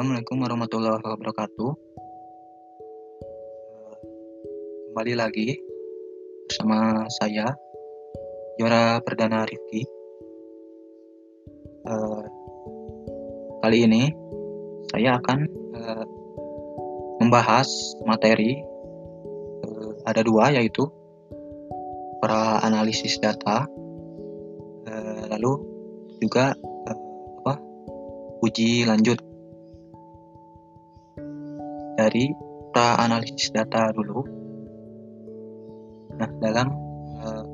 Assalamualaikum warahmatullahi wabarakatuh. Eh, Kembali lagi bersama saya, Juara Perdana Rifki. Eh, Kali ini saya akan eh, membahas materi ada dua yaitu para analisis data, lalu juga uji lanjut dari pra analisis data dulu. Nah, dalam eh,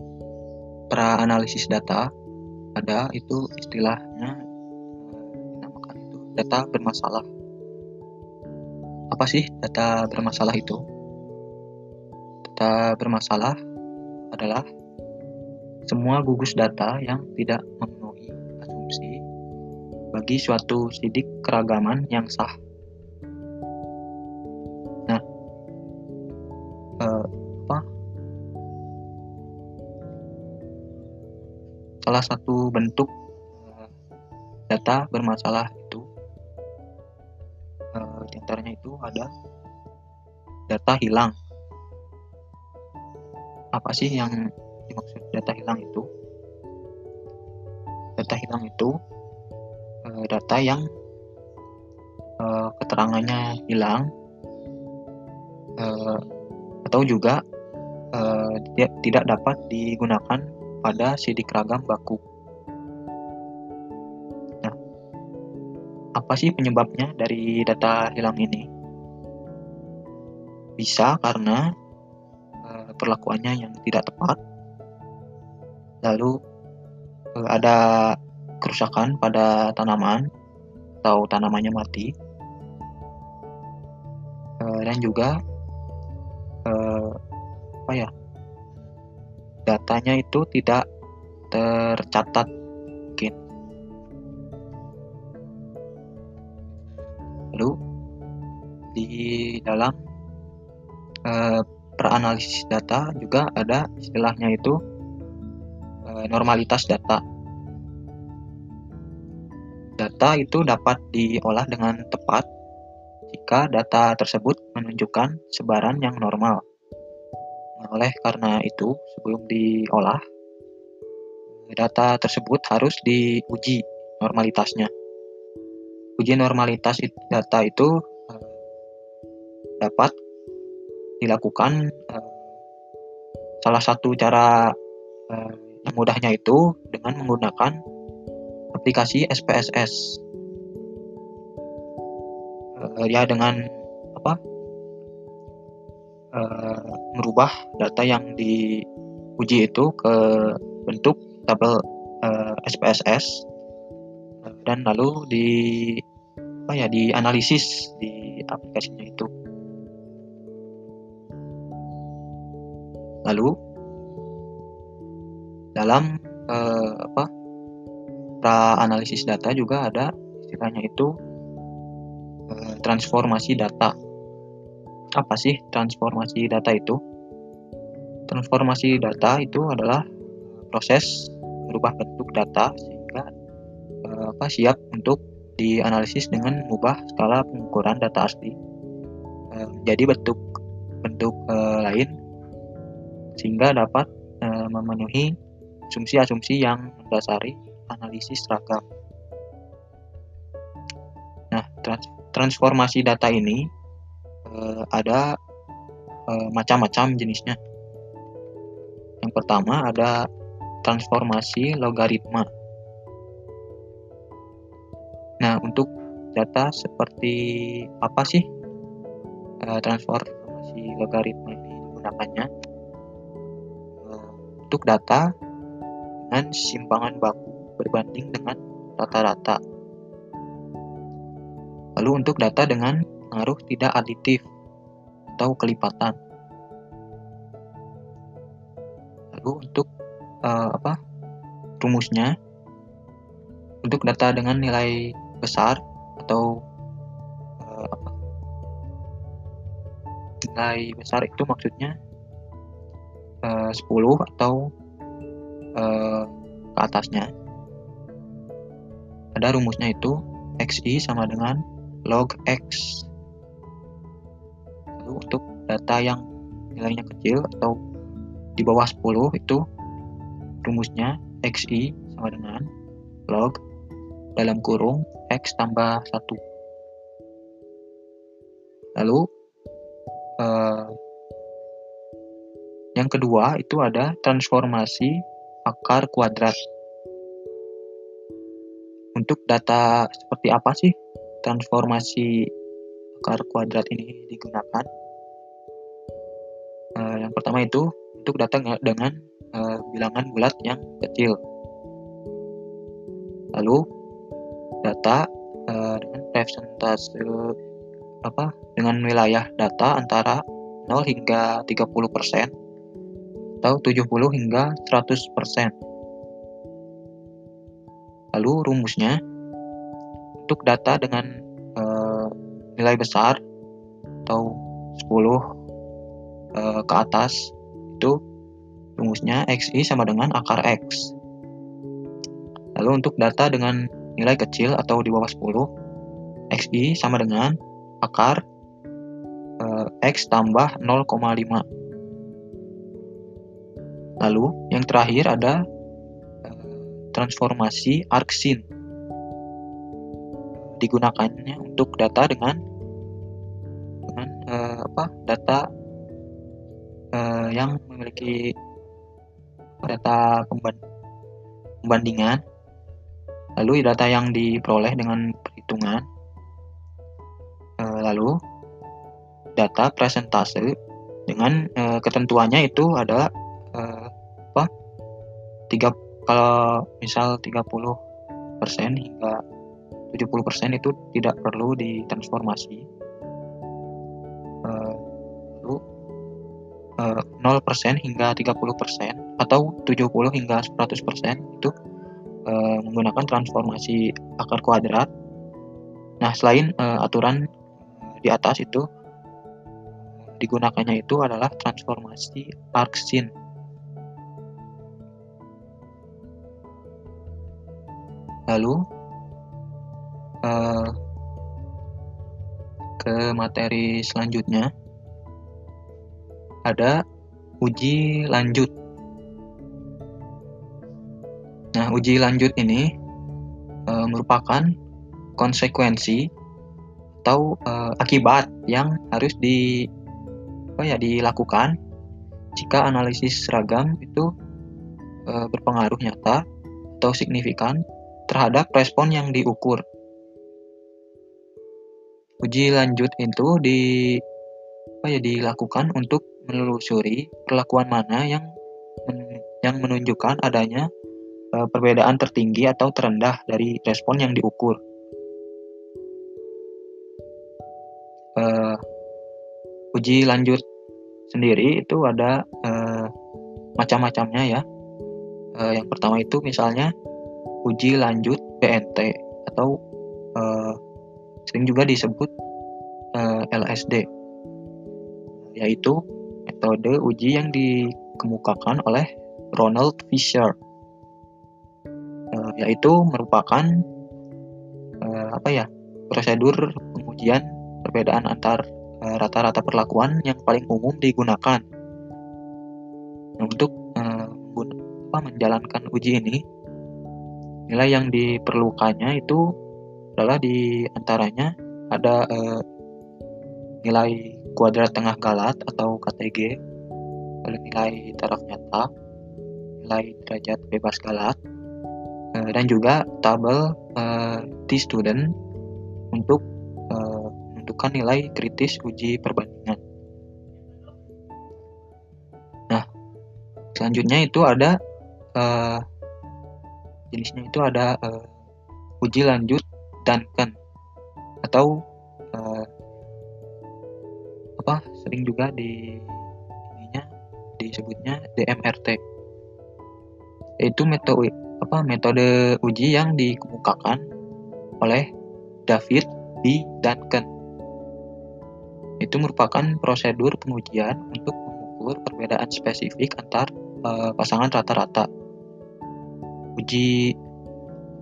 pra analisis data ada itu istilahnya eh, dinamakan itu data bermasalah. Apa sih data bermasalah itu? Data bermasalah adalah semua gugus data yang tidak memenuhi asumsi bagi suatu sidik keragaman yang sah. Salah satu bentuk eh, data bermasalah itu, eh, di antaranya itu ada data hilang. Apa sih yang dimaksud data hilang itu? Data hilang itu eh, data yang keterangannya hilang atau juga tidak dapat digunakan pada sidik ragam baku. Nah, apa sih penyebabnya dari data hilang ini? Bisa karena eh, perlakuannya yang tidak tepat, lalu eh, ada kerusakan pada tanaman atau tanamannya mati, Eh, dan juga eh, apa ya datanya itu tidak tercatat mungkin lalu di dalam eh, peranalisis data juga ada istilahnya itu eh, normalitas data. Data itu dapat diolah dengan tepat jika data tersebut menunjukkan sebaran yang normal oleh karena itu, sebelum diolah, data tersebut harus diuji normalitasnya. Uji normalitas it- data itu eh, dapat dilakukan eh, salah satu cara eh, yang mudahnya itu dengan menggunakan aplikasi SPSS. Eh, ya dengan apa? Merubah data yang diuji itu ke bentuk tabel eh, SPSS dan lalu di apa ya dianalisis di aplikasinya itu. Lalu dalam eh, apa pra analisis data juga ada istilahnya itu eh, transformasi data apa sih transformasi data itu? Transformasi data itu adalah proses merubah bentuk data sehingga eh, apa siap untuk dianalisis dengan mengubah skala pengukuran data asli eh, menjadi bentuk bentuk eh, lain sehingga dapat eh, memenuhi asumsi-asumsi yang mendasari analisis ragam. Nah, trans- transformasi data ini eh, ada eh, macam-macam jenisnya. Yang pertama ada transformasi logaritma. Nah, untuk data seperti apa sih eh, transformasi logaritma ini digunakannya? Eh, untuk data dengan simpangan baku berbanding dengan rata-rata. Lalu untuk data dengan pengaruh tidak aditif atau kelipatan. Lalu untuk eh, apa rumusnya untuk data dengan nilai besar atau eh, apa nilai besar itu maksudnya eh, 10 atau eh, ke atasnya ada rumusnya itu xi sama dengan log x. Lalu untuk data yang nilainya kecil atau di bawah 10 itu rumusnya xi sama dengan log dalam kurung x tambah 1. Lalu eh, yang kedua itu ada transformasi akar kuadrat. Untuk data seperti apa sih transformasi akar kuadrat ini digunakan? Uh, yang pertama itu untuk data dengan uh, bilangan bulat yang kecil. Lalu data uh, dengan persentase apa dengan wilayah data antara 0 hingga 30 persen atau 70 hingga 100%. Lalu rumusnya untuk data dengan nilai besar atau 10 e, eh, ke atas itu rumusnya xi sama dengan akar x. Lalu untuk data dengan nilai kecil atau di bawah 10 xi sama dengan akar e, x tambah 0,5 Lalu yang terakhir ada eh, transformasi ArcSyn. Digunakannya untuk data dengan dengan uh, apa? Data uh, yang memiliki data pembandingan. Lalu data yang diperoleh dengan perhitungan. Uh, lalu data presentase dengan uh, ketentuannya itu adalah uh, apa tiga kalau misal 30 persen hingga 70 persen itu tidak perlu ditransformasi. Uh, lalu uh, 0 persen hingga 30 persen atau 70 hingga 100 persen itu uh, menggunakan transformasi akar kuadrat. Nah selain uh, aturan di atas itu digunakannya itu adalah transformasi Arcsin lalu uh, ke materi selanjutnya ada uji lanjut nah uji lanjut ini uh, merupakan konsekuensi atau uh, akibat yang harus di apa ya dilakukan jika analisis seragam itu uh, berpengaruh nyata atau signifikan terhadap respon yang diukur. Uji lanjut itu di apa ya dilakukan untuk menelusuri perlakuan mana yang men, yang menunjukkan adanya e, perbedaan tertinggi atau terendah dari respon yang diukur. E, uji lanjut sendiri itu ada e, macam-macamnya ya. E, yang pertama itu misalnya uji lanjut PNT atau uh, sering juga disebut uh, eh, LSD yaitu metode uji yang dikemukakan oleh Ronald Fisher. Uh, yaitu merupakan uh, apa ya prosedur pengujian perbedaan antar rata-rata uh, perlakuan yang paling umum digunakan. Untuk uh, menjalankan uji ini nilai yang diperlukannya itu adalah di antaranya ada eh, nilai kuadrat tengah galat atau KTG, lalu nilai taraf nyata, nilai derajat bebas galat, eh, dan juga tabel eh, T-student untuk eh, menentukan nilai kritis uji perbandingan. Nah, selanjutnya itu ada eh, jenisnya itu ada uh, uji lanjut Duncan atau uh, apa sering juga di ininya disebutnya DMRT yaitu metode apa metode uji yang dikemukakan oleh David B. Duncan. Itu merupakan prosedur pengujian untuk mengukur perbedaan spesifik antar uh, pasangan rata-rata. Uji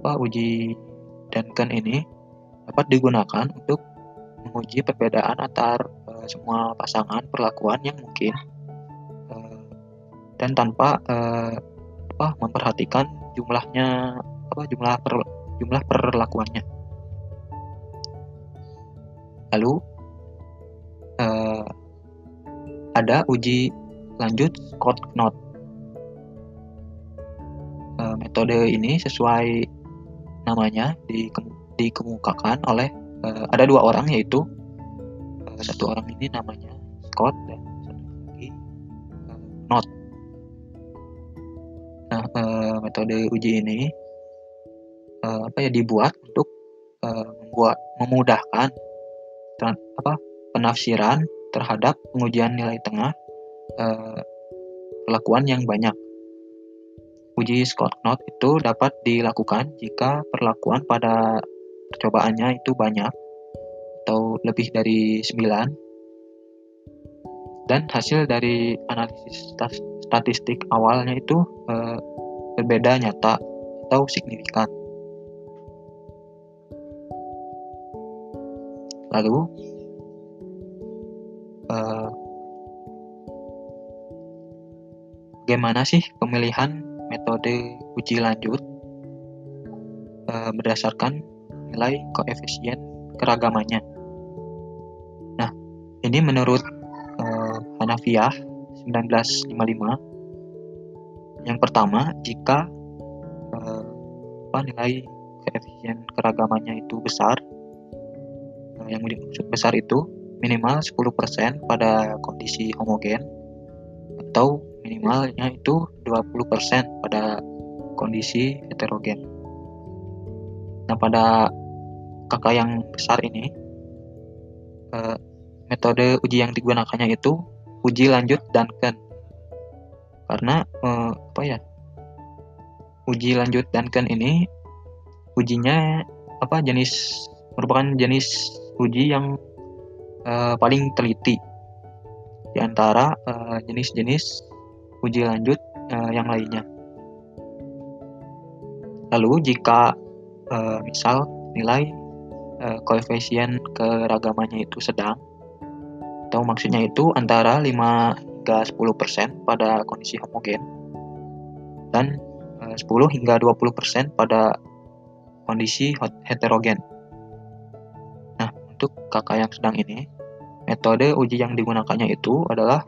apa uji Duncan ini dapat digunakan untuk menguji perbedaan antar uh, semua pasangan perlakuan yang mungkin uh, dan tanpa uh, apa memperhatikan jumlahnya apa jumlah per, jumlah perlakuannya. Lalu uh, ada uji lanjut Scott Knott. Uh, metode ini sesuai namanya dikemukakan oleh uh, ada dua orang yaitu uh, satu orang ini namanya Scott dan satu lagi uh, Knott. Nah, uh, metode uji ini uh, apa ya dibuat untuk uh, membuat memudahkan apa penafsiran terhadap pengujian nilai tengah uh, yang banyak. Uji Scott Knott itu dapat dilakukan jika perlakuan pada percobaannya itu banyak atau lebih dari 9 dan hasil dari analisis statistik awalnya itu uh, berbeda nyata atau signifikan. Lalu uh, bagaimana sih pemilihan metode uji lanjut uh, berdasarkan nilai koefisien keragamannya. Nah, ini menurut uh, Hanafiah 1955 yang pertama jika uh, apa nilai koefisien keragamannya itu besar yang dimaksud besar itu minimal 10% pada kondisi homogen atau minimalnya itu 20% pada kondisi heterogen. Nah, pada kakak yang besar ini, eh, metode uji yang digunakannya itu uji lanjut Duncan. Karena eh, apa ya? Uji lanjut Duncan ini ujinya apa jenis merupakan jenis uji yang eh, paling teliti di antara eh, jenis-jenis uji lanjut uh, yang lainnya. Lalu jika uh, misal nilai uh, koefisien keragamannya itu sedang atau maksudnya itu antara 5 hingga 10% pada kondisi homogen dan uh, 10 hingga 20% pada kondisi heterogen. Nah, untuk kakak yang sedang ini, metode uji yang digunakannya itu adalah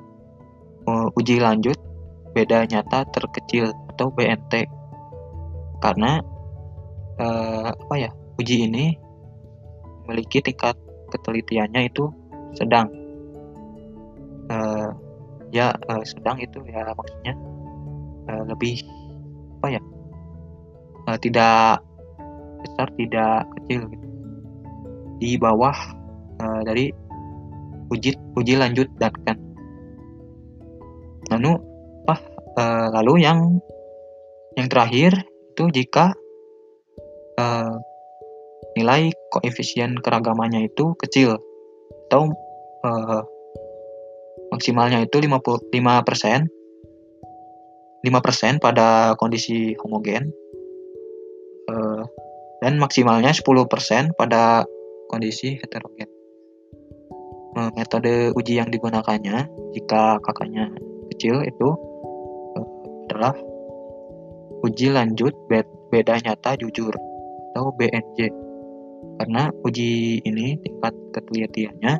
uh, uji lanjut beda nyata terkecil atau BNT karena eh, apa ya uji ini memiliki tingkat ketelitiannya itu sedang. Eh, ya eh, sedang itu ya maksudnya eh, lebih apa ya eh, tidak besar tidak kecil gitu. Di bawah eh, dari uji uji lanjut dan kan. Lalu Uh, lalu yang yang terakhir itu jika uh, nilai koefisien keragamannya itu kecil atau uh, maksimalnya itu 55 persen 5% pada kondisi homogen uh, dan maksimalnya 10% pada kondisi heterogen. metode uji yang digunakannya jika kakaknya kecil itu adalah uji lanjut beda nyata jujur atau BNJ. Karena uji ini tingkat ketelitiannya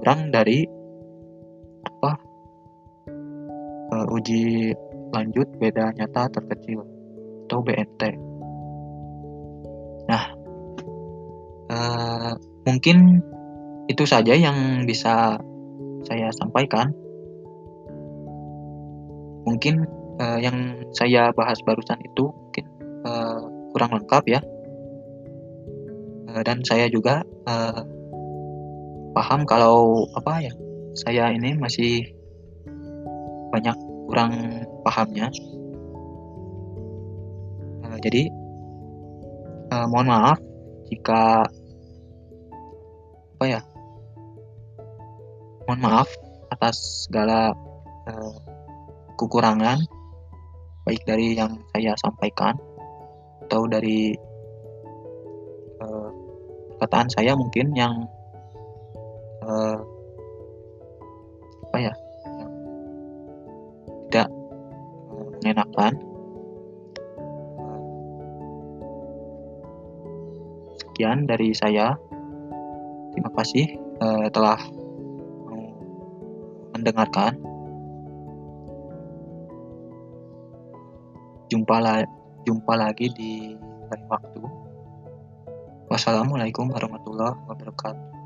kurang dari apa uh, uji lanjut beda nyata terkecil atau BNT. Nah, uh, mungkin itu saja yang bisa saya sampaikan mungkin uh, yang saya bahas barusan itu mungkin uh, kurang lengkap ya. Uh, dan saya juga uh, paham kalau apa ya saya ini masih banyak kurang pahamnya. Uh, jadi uh, mohon maaf jika apa ya mohon maaf atas segala uh, kekurangan baik dari yang saya sampaikan atau dari uh, perkataan saya mungkin yang uh, apa ya tidak mengenakan sekian dari saya. Terima kasih uh, telah mendengarkan jumpa la jumpa lagi di lain waktu. Wassalamualaikum warahmatullahi wabarakatuh